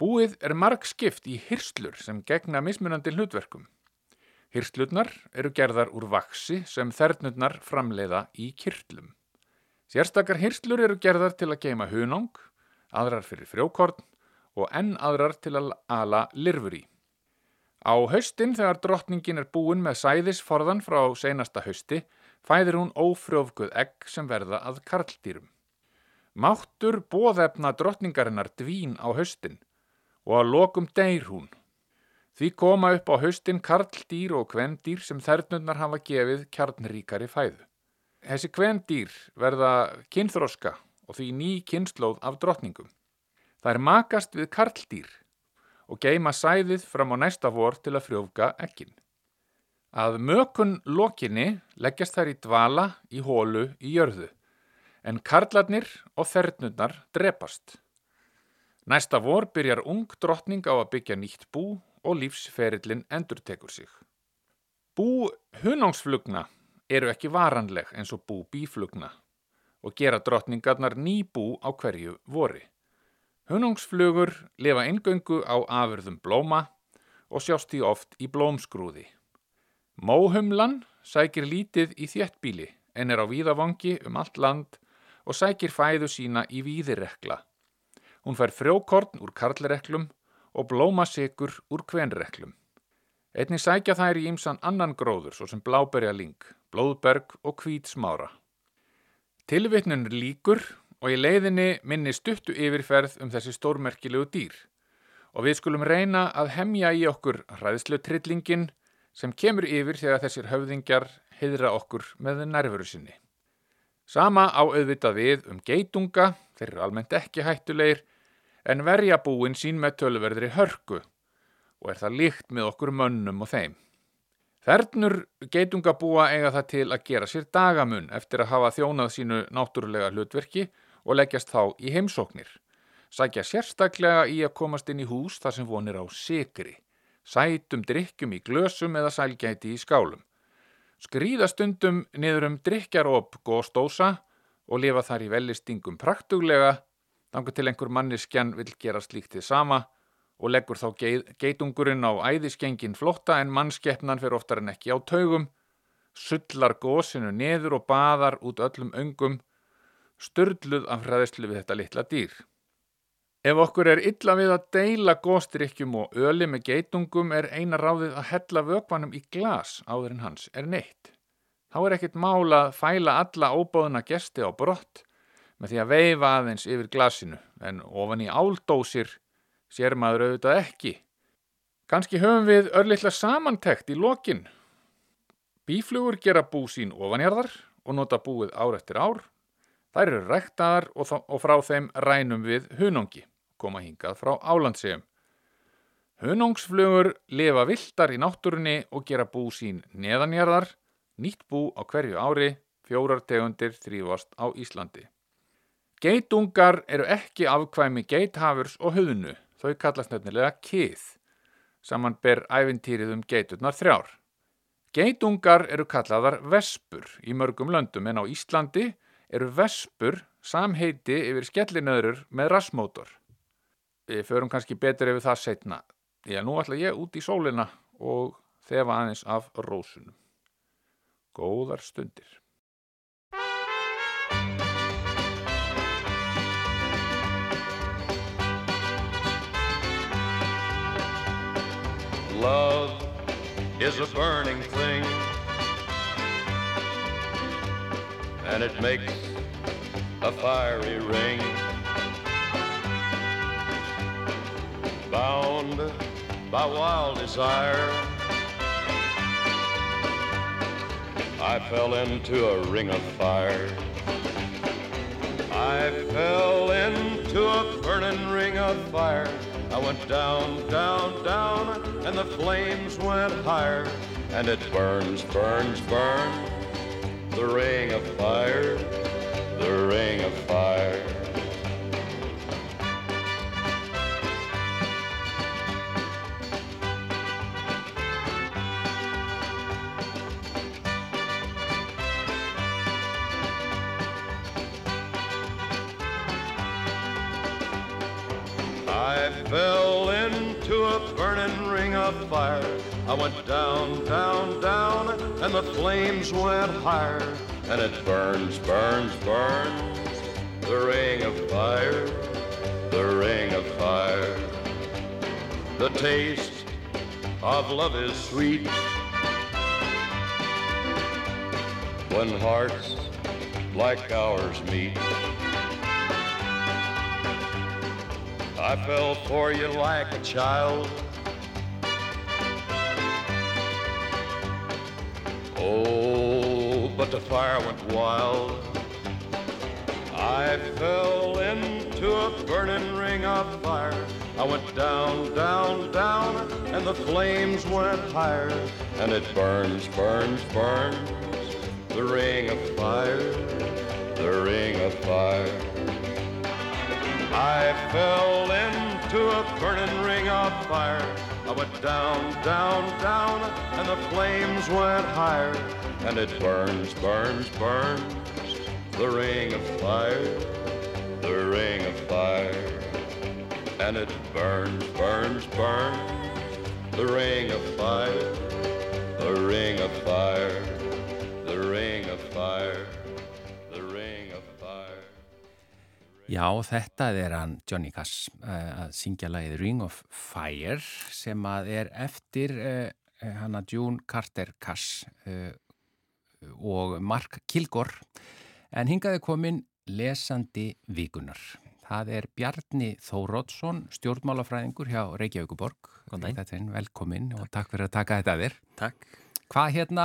Búið er marg skipt í hyrslur sem gegna mismunandi hlutverkum. Hyrslurnar eru gerðar úr vaksi sem þernurnar framleiða í kirtlum. Sérstakar hyrslur eru gerðar til að geima hunang, aðrar fyrir frjókorn og enn aðrar til að ala lirfur í. Á haustin þegar drottningin er búin með sæðisforðan frá seinasta hausti fæðir hún ófrjófguð egg sem verða að karldýrum. Máttur bóðefna drottningarinnar dvín á haustin og að lokum deyr hún. Því koma upp á haustin karldýr og kvendýr sem þernurnar hafa gefið kjarnríkari fæðu. Þessi kvendýr verða kynþroska og því ný kynnslóð af drottningum. Það er makast við karldýr og geima sæðið fram á næsta vor til að frjófga ekkin. Að mökun lokinni leggjast þær í dvala í hólu í jörðu, en karlarnir og þernurnar drepast. Næsta vor byrjar ung drottning á að byggja nýtt bú og lífsferillin endur tekur sig. Bú hunángsflugna eru ekki varanleg eins og bú bíflugna og gera drottningarnar ný bú á hverju vori. Hunángsflugur lifa ingöngu á afurðum blóma og sjást því oft í blómskrúði. Móhumlan sækir lítið í þjettbíli en er á víðavangi um allt land og sækir fæðu sína í víðirekla. Hún fær frjókorn úr karlreklum og blómasikur úr kvenreklum. Einnig sækja þær í ýmsan annan gróður svo sem bláberjaling, blóðberg og kvítsmára. Tilvitnun líkur og í leiðinni minni stuttu yfirferð um þessi stórmerkilegu dýr og við skulum reyna að hemja í okkur hræðslu trillingin sem kemur yfir þegar þessir höfðingjar heidra okkur með nærveru sinni. Sama á auðvitað við um geitunga, þeir eru almennt ekki hættulegir, en verja búin sín með tölverðri hörku og er það líkt með okkur mönnum og þeim. Þernur geitungabúa eiga það til að gera sér dagamun eftir að hafa þjónað sínu náttúrulega hlutverki og leggjast þá í heimsóknir. Sækja sérstaklega í að komast inn í hús þar sem vonir á sigri, sætum drikkjum í glösum eða sælgæti í skálum. Skrýða stundum niður um drikjaróp góðstósa og lifa þar í velistingum praktuglega, þangar til einhver manniskjan vil gera slíktið sama og leggur þá geitungurinn á æðiskengin flotta en mannskeppnan fyrir oftar en ekki á taugum, sullar gósinu neður og baðar út öllum öngum, störluð af hraðislu við þetta litla dýr. Ef okkur er illa við að deila góstrykkjum og öli með geitungum er eina ráðið að hella vökvanum í glas áður en hans er neitt. Þá er ekkit mála að fæla alla óbóðuna gesti á brott með því að veifa aðeins yfir glasinu en ofan í áldósir sér maður auðvitað ekki. Kanski höfum við örlittla samantekt í lokin. Bíflugur gera bú sín ofanjarðar og nota búið ár eftir ár. Þær eru ræktaðar og, og frá þeim rænum við hunangi, koma hingað frá álandsegum. Hunungsflugur lifa viltar í náttúrunni og gera bú sín neðanjarðar, nýtt bú á hverju ári, fjórar tegundir þrývast á Íslandi. Geitungar eru ekki afkvæmi geithafurs og höðnu, þau kallast nefnilega kið, saman ber æfintýrið um geiturnar þrjár. Geitungar eru kallaðar vespur í mörgum löndum en á Íslandi eru vespur samheiti yfir skellinöðrur með rassmótor. Við förum kannski betur yfir það setna. Já, nú ætla ég út í sólina og þefa aðeins af rósunum. Góðar stundir. Love is a burning thing, and it makes a fiery ring. Bound by wild desire, I fell into a ring of fire. I fell into a burning ring of fire. I went down, down, down, and the flames went higher. And it burns, burns, burns, the ring of fire, the ring of fire. I went down, down, down, and the flames went higher. And it burns, burns, burns, the ring of fire, the ring of fire. The taste of love is sweet when hearts like ours meet. I fell for you like a child. The fire went wild. I fell into a burning ring of fire. I went down, down, down, and the flames went higher. And it burns, burns, burns, the ring of fire, the ring of fire. I fell into a burning ring of fire. I went down, down, down, and the flames went higher. And it burns, burns, burns, the ring of fire, the ring of fire. And it burns, burns, burns, the ring of fire, the ring of fire, the ring of fire. Já, þetta er hann Johnny Cass uh, að syngja lagið Ring of Fire sem að er eftir uh, hana June Carter Cass uh, og Mark Kilgore en hingaði komin lesandi vikunar. Það er Bjarni Þórótsson, stjórnmálafræðingur hjá Reykjavíkuborg. Góðan. Velkomin og takk fyrir að taka þetta að þér. Takk. Hvað hérna,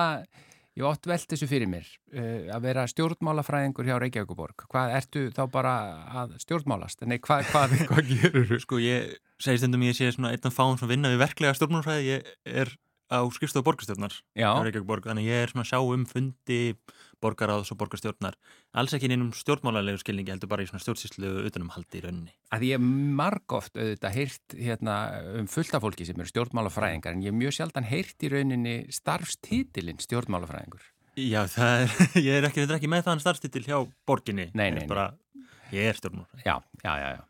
ég ótt velt þessu fyrir mér, uh, að vera stjórnmálafræðingur hjá Reykjavíkuborg. Hvað ertu þá bara að stjórnmálast? Nei, hvað, hvað, hvað (laughs) gerur þú? Sko ég segi stundum ég sé svona einn af fáum sem vinna við verklega stjórnmálfræði, ég er á skrifstofu borgarstjórnar borg, þannig ég er svona að sjá um fundi borgaráðs og borgarstjórnar. Alls ekki innum stjórnmálarlegu skilningi heldur bara í svona stjórnsýslu utanum haldi í rauninni. Að ég margóft auðvitað heyrt hérna, um fullta fólki sem eru stjórnmálafræðingar en ég hef mjög sjaldan heyrt í rauninni starfstítilinn stjórnmálafræðingur. Já, það er, (laughs) ég er ekki, er ekki með þann starfstitil hjá borginni. Nei, er nei, bara, Ég er stjórnmálfræði Já, já, já, já.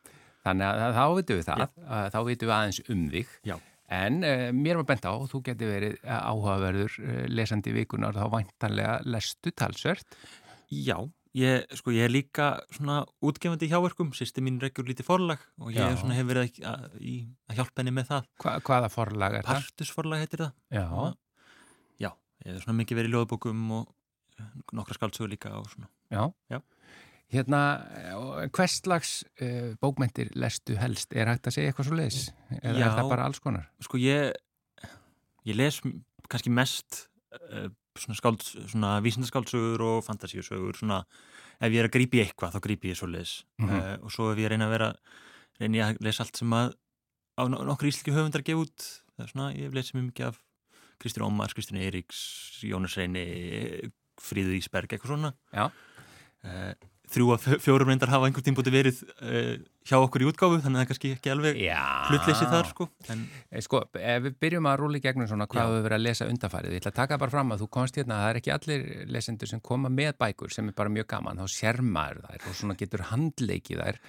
Þannig að þá vitum við það, að, þá vitum við aðeins um þig. Já. En uh, mér var bent á, þú geti verið eh, áhugaverður uh, lesandi vikunar, þá væntanlega lestu talsvert. Já, ég, sko, ég er líka svona útgefandi í hjáverkum, sýsti mín regjur lítið forlag og ég hef verið að, í, að hjálpa henni með það Hva, hvaða forlag er það? Partusforlag heitir það Já, Já, ég hef svona mikið verið í ljóðbókum og eh, nokkra skaldsögur líka og svona já. Já. Hérna, eh, hvers slags uh, bókmentir lestu helst? Er hægt að segja eitthvað svo leis? Eða Já. er það bara alls konar? Sko ég, ég les kannski mest uh, svona, skáld, svona vísindaskáldsögur og fantasíusögur svona ef ég er að grípi eitthvað þá grípi ég svo leis Mhm. uh, og svo ef ég reyna að vera reyna ég að lesa allt sem að á no- nokkur íslenski höfundar gefa út það er svona, ég hef lesið mjög mikið af Kristján Ómars, Kristján Eiríks, Jónas Reyni Fríðu Ísberg, eitthvað svona Já. Þrjú af fjórum reyndar hafa einhvern tímpúti verið uh, hjá okkur í útgáfu þannig að það er kannski ekki alveg hlutleysi þar sko en Eh, Sko, ef við byrjum að rúli gegnum svona hvað hefur verið að lesa undarfærið, ég ætla að taka bara fram að þú komst hérna að það er ekki allir lesendur sem koma með bækur sem er bara mjög gaman, þá sér maður þær og svona getur handleikið þær.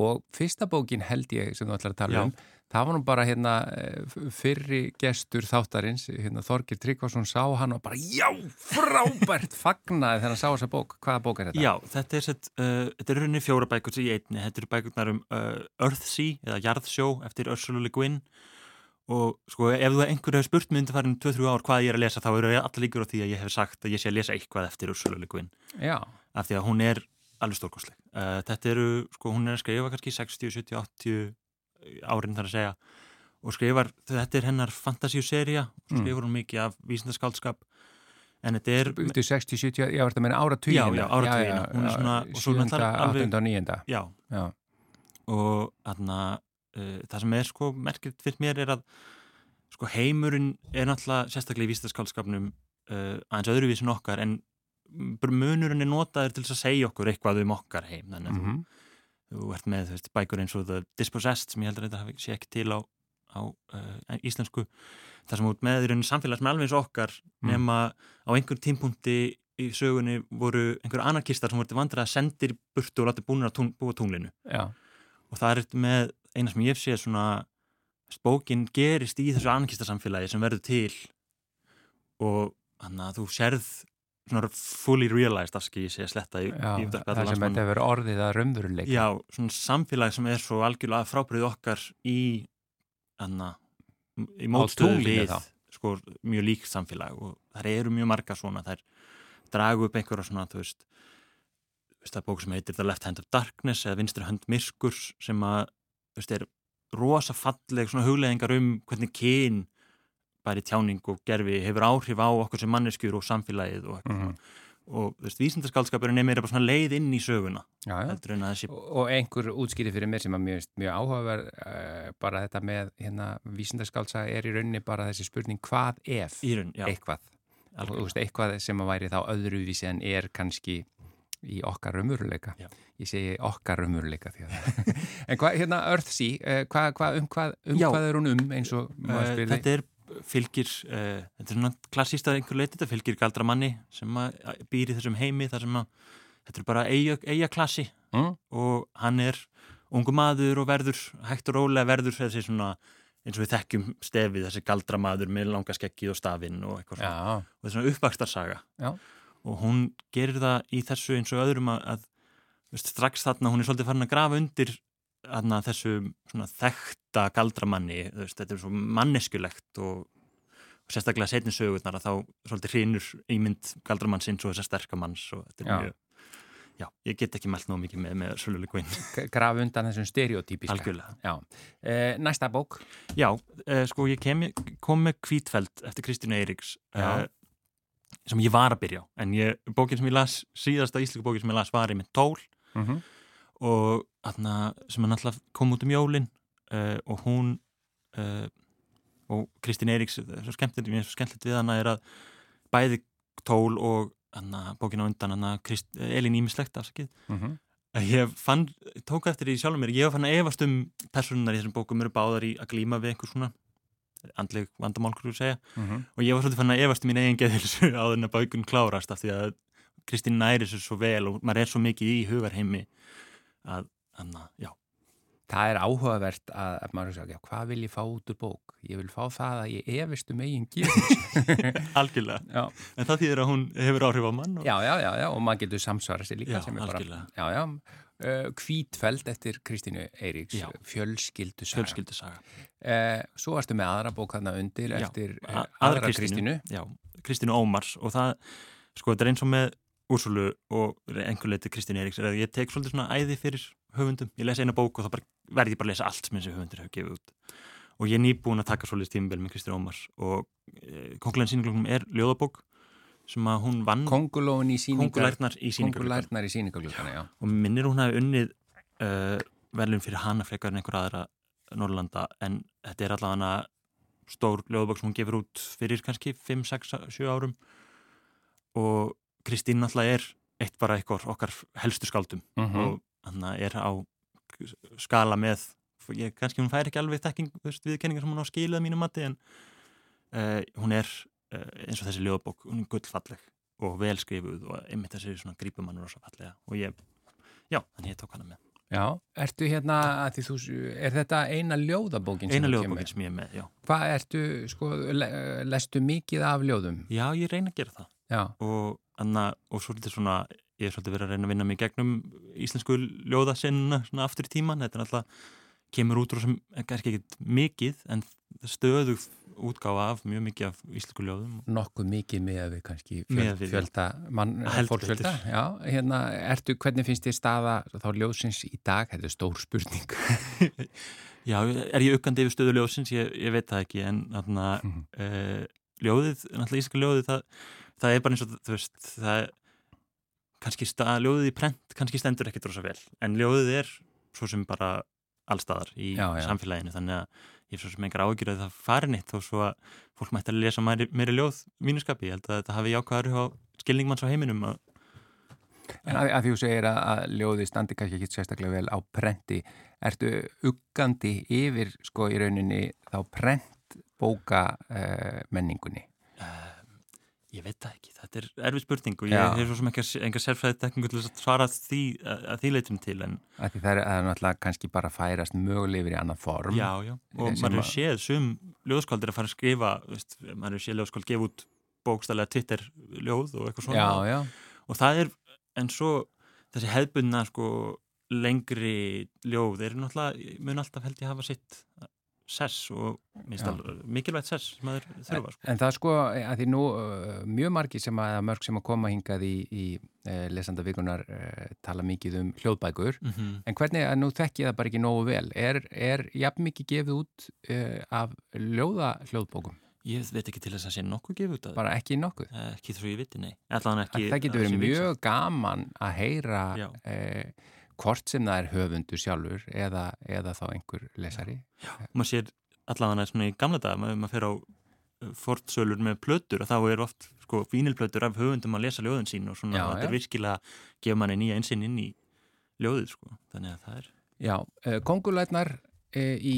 Og fyrsta bókin held ég sem þú ætlar að tala Já. um, það var nú bara hérna eh, fyrri gestur þáttarins, hérna Þorgir Tryggvason sá hann og bara já, frábært! (laughs) Fagnaði þegar hann sá þessa bók, hvaða bók er þetta? Já, þetta er, sett, uh, þetta er rauninni fjóra bækur í einni, þetta eru bækurnar um uh, Earthsea eða Jarðsjó eftir Ursula Le Guin. Og sko ef þú einhver hefur spurt mig undir farin 2-3 ár hvað ég er að lesa þá eru allir líkur á því að ég hef sagt að ég sé að lesa eitthvað eftir Ursula Le Guin. Já, af því að hún er alveg stórkostleg. Uh, þetta eru, sko hún er að skrifa kannski 60, 70, 80 árin þar að segja og skrifar, þetta er hennar fantasíuserja og Mm. skrifar hún mikið af vísindaskaldskap en þetta er byggt 60, 70, já, þetta meina áratugina Já, já, áratugina. Hún er svona- og svo 7. náttúrulega alveg- 8. og 9. já, og þarna uh, það sem er sko merkilt fyrir mér er að sko heimurinn er náttúrulega sérstaklega í vísindaskálskapnum uh, aðeins öðruvísin okkar en munurinn er notaður til að segja okkur eitthvað um okkar heim þannig að mhm, þú, þú ert með veist, bækur eins og The Dispossessed sem ég heldur að þetta sé ekki til á, á uh, íslensku það sem út með í rauninni samfélags með alveg eins okkar Mm. nema á einhver tímpunkti í sögunni voru einhver anarkistar sem voru til vandra að sendir burtu og láti búinir að tún, búa tunglinu já, og það er með eina sem ég sé svona bókin gerist í þessu anarkistasamfélagi sem verður til og þannig að þú sérð svona fully realized afski ég sé sletta í, Já, í það sem þetta hefur orðið að raunveruleika. Já, svona samfélag sem er svo algjörlega frábriðið okkar í anna, í mótstöðu við sko, mjög líkt samfélag og það eru mjög marga svona þær dragu upp einhverja svona þú veist, það er bók sem heitir The Left Hand of Darkness eða Vinstri hönd myrkurs sem að þú veist, er rosa falleg svona hugleðingar um hvernig kyn bæri tjáning og gerfi hefur áhrif á okkur sem manneskjur og samfélagið og, Mhm. svona. og þú veist, vísindaskaldskapurinn er meira bara svona leið inn í söguna Já, að þessi Og og einhver útskýri fyrir mér sem að mjög, mjög áhugaverð uh, bara þetta með hérna, vísindaskálsa er í rauninni bara þessi spurning hvað ef raun, eitthvað? Og þú veist, eitthvað sem að væri þá öðruvísi en er kannski í okkar Já. ég segi okkar að (laughs) en hvað, hérna Earthsea uh, hvað, hvað, um, hvað, um hvað er hún um eins og maður Uh, spyrði þetta er fylgir uh, þetta er svona klassíst að einhver leiti þetta fylgir galdramanni sem býr í þessum heimi þar sem að þetta er bara eiga, eiga klassi Mm. og hann er ungu maður og verður hægt og rólega verður þessi svona eins og við þekkjum stefið þessi galdramaður með langa skeggið og stafinn og eitthvað svona Já, og þetta er svona uppvakstarsaga Já. og hún gerir það í þessu eins og öðrum að, að strax þarna hún er svolítið farin að grafa undir þarna, þessu svona þekta galdramanni veist, þetta er svo manneskjulegt og, og sérstaklega setni sögurnar að þá svolítið hrinur ímynd galdramannsins og þessar sterkamanns og þetta er Já. mjög Já, ég get ekki mælt nóg mikið með, með Söluli Quinn. graf undan þessum stereotypíska Algjörlega. Uh, næsta bók Já, uh, sko ég kem, kom með Kvítfeld eftir Kristínu Eiríks Já. uh, sem ég var að byrja á en ég, bókin sem ég las, síðasta íslenska bókin sem ég las var í með tól mm -hmm. Og þarna, sem hann alltaf kom út um jólin uh, og hún uh, og Kristín Eiríks svo skemmtilegt, mér er svo skemmtilegt við hana er að bæði tól og hana, bókin á undan Krist, Elín Ímislegt afsakið Mhm. að ég fann, tók eftir því sjálfum mér ég fann að efast um personunar í þessum bókum eru báðar í að glíma við einhver svona andleg vandamál, hverju segja Mhm. og ég var svolítið fann að efast um mín eigin geðhilsu (laughs) áður en að bækun klárast af því að Kristín næri sér svo vel og maður er svo mikið í hugarheimi að, anna, já, Það er áhugavert að, að maður sagði, já, hvað vil ég fá út úr bók? Ég vil fá það að ég efist um eigin geðhilsu. (laughs) algjörlega já. en það þýðir að hún hefur áhrif á mann og... já, já, já, já, og maður getur samsvara sér líka Já, sem er bara, algjörlega. já, já, Kvítfeld eftir Kristínu Eiríks, Já. fjölskyldu saga. fjölskyldusaga Uh, svo varstu með aðra bók þarna undir eftir uh, aðra Kristínu. já, Kristínu Ómars og það, sko, þetta er eins og með Úrsulu og einhver leiti Kristínu Eiríks er að ég tek svolítið svona æði fyrir höfundum, ég les eina bók og þá verði ég bara að lesa allt sem þessi höfundur hefur gefið út. Og ég er nýbúin að taka svolítið tímbil með Kristínu Ómars og e, Kongulegin sýninglunum er ljóðabók sem að hún vann Kongulóin í já. Og minnir hún hafi unnið uh, verðlun fyrir hana frekar en einhver aðra Norrlanda en þetta er allavega stór ljóðbók sem hún gefur út fyrir kannski 5, 6, 7 árum. Og Kristín náttúrulega er eitt bara eitthvað okkar helstu skáldum Mhm. og hann er á skala með ég, kannski hún fær ekki alveg veist, viðkenningar sem hún á skilað mínu mati en uh, hún er uh, eins og þessi ljóðbók, hún er gullfalleg og velskrifuð og einmitt þessi svona grípumannur og svo fallega og ég, já, þannig ég tók hana með Já, ertu hérna að þú, er þetta eina ljóðabókin sem eina þú ljóðbókin kemur? sem ég er með, já Hvað ertu, sko, le, lestu mikið af ljóðum? já, ég reyna að gera það Já, og, anna, og svolítið svona ég er svolítið verið að reyna að vinna mig gegnum íslensku ljóðasinnuna svona aftur í tíman þetta er alltaf, kemur út úr sem ekki ekkert mikið en stöðug útgáfa af mjög mikið af íslensku ljóðum nokkuð mikið með við kannski fjöld, við, fjölda mann, fólksfjölda. Já, hérna, ertu, hvernig finnst þér staða þá ljóðsins í dag? Þetta er stór spurning. (laughs) Já, er ég aukandi yfir stöðu ljóðsins? Ég, ég veit það ekki, en þarna, Mhm. (laughs) uh, ljóðið, náttúrulega íslenska ljóðið, það, það er bara eins og, þú veist, það er kannski stað, ljóðið í prent, kannski stendur ekkert rosa vel, en ljóðið er svo sem bara allstaðar í Já, já. samfélaginu, þannig að ég er svo sem engar ágjur að það fari neitt þó svo að fólk mætti að lesa meiri, meiri ljóð mínuskapi, ég held að þetta hafi jákvæður á skilningmanns á heiminum að En að, að því þú segir að, að ljóði standi kannski ekki sérstaklega vel á prenti, ertu uggandi yfir sko í rauninni þá prentbóka uh, menningunni? Ég veit það ekki, þetta er erfið spurning og ég hef svo sem ekki enga sérfræði tekningu til að svara því að, því leitum til en Það er, er náttúrulega kannski bara að færast möguleg yfir í annað form. já, já, og Eh, maður að- hefur séð sum ljóðskáldir að fara að skrifa veist, maður hefur séð ljóðskáld gefa út bókstælega Twitter ljóð og eitthvað svona já, já. og það er, en svo þessi hefðbundna sko lengri ljóð er náttúrulega, mun alltaf held ég hafa sitt sess og mikilvægt sess sem maður þurfa sko. En það er sko, að því nú uh, mjög margi sem að, mörg sem að koma hingað í, í lesanda vikunar uh, tala mikið um hljóðbækur. Mm -hmm. en hvernig, að nú þekki ég það bara ekki nógu vel. Er, er jafn mikið gefið út af ljóða hljóðbókum? Ég veit ekki til þess að sé nokkuð gefið út af það bara ekki nokkuð? Eh, ekki þrjú ég viti, nei. Ekki, það getur verið mjög gaman að heyra Já. uh, hvort sem það er höfundu sjálfur eða, eða þá einhver lesari maður sér allavega svona í gamla dag maður, maður fer á uh, fortsölur með plötur og þá er oft sko vínilplötur af höfundum að lesa ljóðin sín og svona Já, þetta já. er virkilega að gefa manni nýja einsinn inn í ljóðið sko þannig að það er Já, uh, kongulætnar uh, í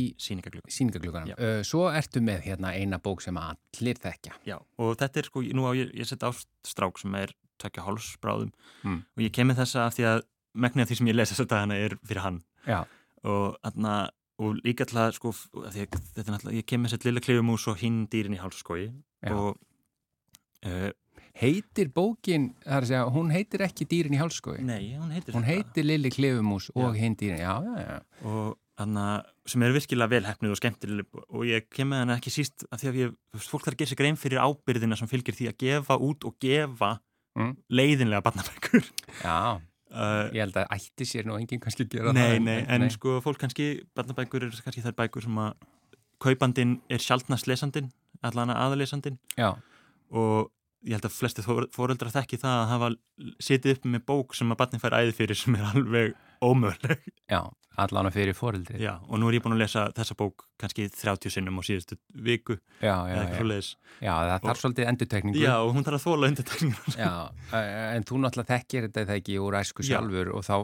Já. uh, Svo ertu með hérna eina bók sem allir þekkja Já, og þetta er sko, nú á ég, ég sett ástrák sem er tökja hálsbráðum Mm. og ég kemur þessa af því að megnið af því sem ég lesa þess að dagana er fyrir hann. Já, og, atna, og líka alltaf sko, að er náttúrulega, ég kemur þess að lilla klifumús og hinn dýrin í hálsskói Já. og uh, heitir bókin, það er að segja, hún heitir ekki dýrin í hálskói nei, hún heitir Hún heitir Lilli Klifumús og hinn dýrin, já, já, já. Og þannig sem er virkilega vel hefnið og skemmtileg og ég kem með hana ekki síst af því að ég, fólk þarf að gera sér grein fyrir ábyrðina sem fylgir því að gefa út og gefa Mm. leiðinlega barnabækur. Já, uh, ég held að ætti sér nú enginn kannski að gera nei, það nei, en sko fólk kannski barnabækur er kannski þær bækur sem að kaupandinn er sjaldnast lesandinn allan aðalesandinn. Já, og ég held að flesti fóreldrar þekki það að hafa setið upp með bók sem að barnin fær æði fyrir sem er alveg ómöguleg. Já, allan að fyrir fóreldri Já, og nú er ég búin að lesa þessa bók kannski 30 sinnum á síðustu viku já, já, já, já, það þarf svolítið endurtekningu. Já, og hún þarf að þóla undirtekningar Já, eh, en þú náttúrulega þekkir þetta þegar ekki úr æsku Já. sjálfur og þá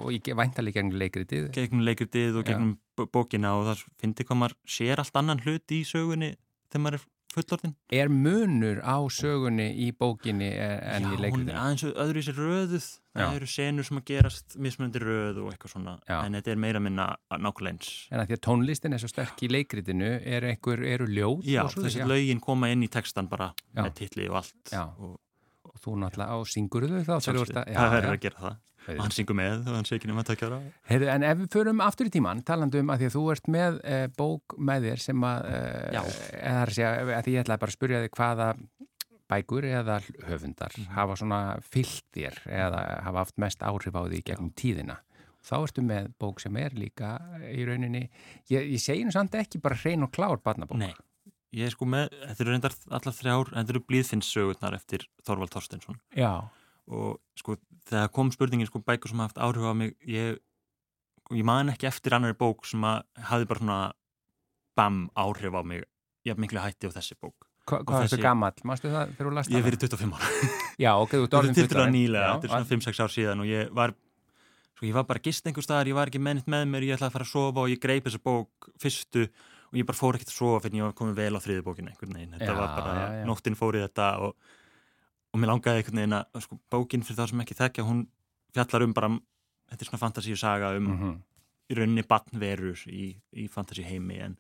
væntalega gegn leikritið. Gegnum leikritið og Já. gegnum bó- bókina og það finnir hvað maður sér allt annan hlut í sögunni þegar maður er fullorðin Er munur á sögunni í bókinni en Já, í hún er aðeins öðru í sér röðuð það Já. eru senur sem að gerast mismunandi röð og eitthvað svona Já. en þetta er meira minna nákvæmlega eins En því að tónlistin er svo sterk í leikritinu er einhver, eru ljóð Já, þessi já. lögin koma inn í textan bara Já. með titli og allt Já. og og þú náttúrulega á syngurðu þá ert sjálfsögðu, að- það já, verður já. að gera það Og hann syngur með og hann segir um að takja það Heyrðu, en ef við förum aftur í tíman, talandi um að því að þú ert með e, bók með þér sem að, e, Já. eða að segja, að því ég ætlaði bara að spyrja þig hvaða bækur eða höfundar Mhm. hafa svona fyllt þér eða hafa haft mest áhrif á því gegnum tíðina. Þá ertu með bók sem er líka í rauninni, ég, ég segi nú samt ekki bara hrein og klár barnabók. Nei, ég er sko með, þetta eru reyndar allar þrjár, þetta eru blíðfinnssögurnar eftir Þorvald Þorsteinsson Já, og sko þegar kom spurningin sko bækur sem haft áhrif á mig ég, ég man ekki eftir annari bók sem að hafi bara svona bam áhrif á mig ég haf miklu hætti á þessi bók Hva, hvað er þessi- þetta gammal? Mástu það þegar þú last ég hef hana? verið 25 ára Já, ok, þú ert þetta er orðin tildur að fullorðin. nýlega, þetta er svona 5-6 ár síðan og ég var sko ég var bara gist einhver staðar, ég var ekki mennitt með mér ég ætlaði að fara að sofa og ég greip þessa bók fyrstu og ég bara fór ekkert að sofa fyrir ég var komið vel á þriði bókinu einhvern veginn þetta Já, var bara, já, já. nóttin fór í þetta og, og mér langaði einhvern veginn að sko, bókin fyrir þá sem ekki þekkja, hún fjallar um bara, þetta er svona fantasíu saga um Mhm. í rauninni batnverur í, í fantasíu heimi en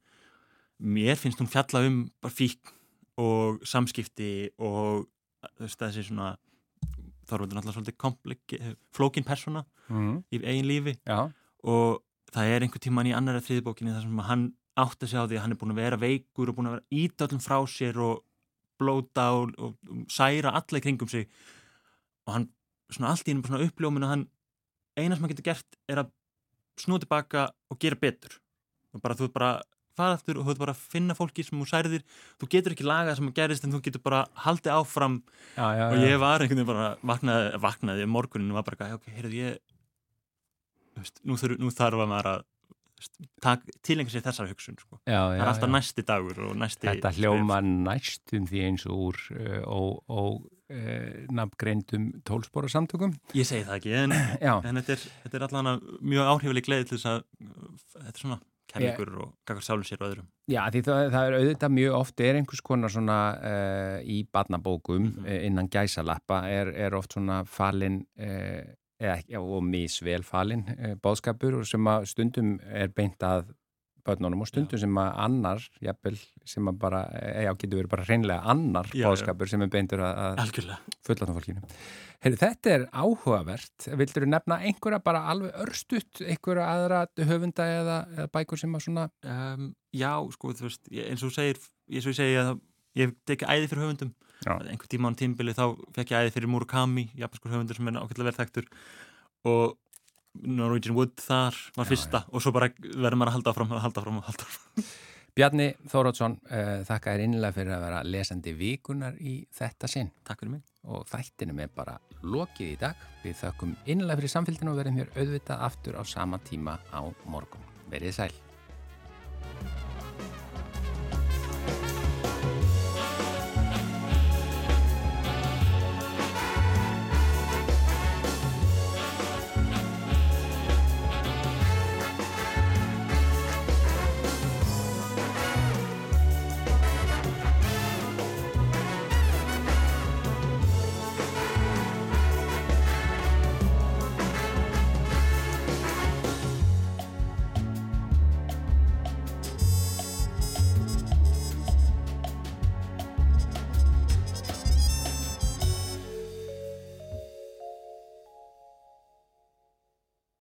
mér finnst hún fjalla um bara fík og samskipti og veist þessi svona Þorvaldur er náttúrulega svolítið komplik, flókin persóna Mhm. í eigin lífi Já, og það er einhver tíman í annara þriðbókinni þar sem hann átti segja á því að hann er búin að vera veikur og búin að vera ítöllum frá sér og blóta og, og, og særa alla í kringum sig. Og hann svona allt í henni svona uppljómin að hann eina sem hann getur gert er að snúa tilbaka og gera betur. Og bara þú ert bara fara aftur og þú ert bara að finna fólki sem þú særðir. Þú getur ekki lagað sem að gerist en þú getur bara haldið áfram. Já, já. og ég var einhvern veginn bara vaknaði, vaknaði morgunin og var bara, ok, heyrðu ég veist, nú, þurf, nú þarf að maður að tilenga sér þessar hugsun sko. já, það já, er alltaf já. næsti dagur næsti Þetta hljóma næstum því eins og úr og, og uh, nafngreindum tólspóra samtökum. ég segi það ekki, en, (clears throat) en þetta er, þetta er allan mjög áhrifuleg gleði til þess að þetta er svona kærleikur og gaggar sjálfum sér og öðrum Já, því það, það er auðvitað mjög oft er einhvers konar svona uh, í barnabókum Mhm. uh, innan gæsalappa er, er oft svona falin uh, eða, já, og misvel falin uh, bóðskapur sem stundum er beint að börnunum og stundum sem að annar, jafnvel, sem að bara, eh, já, getur verið bara hreinlega annar Já, já. bóðskapur sem er beintur að, fullatna fólkinu. Heyri, þetta er áhugavert. Vildur þú nefna einhverja bara alveg örstutt, einhverja aðra höfunda eða, eða bækur sem að svona um, Já, sko, þú veist, eins og þú segir eins og ég segi að ég hef tekið æði fyrir höfundum Já. einhver tíma á tímbili þá fekk ég æði fyrir Murakami, japanskur höfundur sem er ákveðlega vel þekktur og Norwegian Wood þar var Já, fyrsta og svo bara verður maður að halda áfram og halda áfram og halda áfram (laughs) Bjarni Þórótsson, uh, þakka þér innlega fyrir að vera lesandi vikunar í þetta sinn Takk fyrir mig og þættinum er bara lokið í dag. Við þakkum innlega fyrir samfélginu og verðum hér auðvitað aftur á sama tíma á morgun. Verið sæl.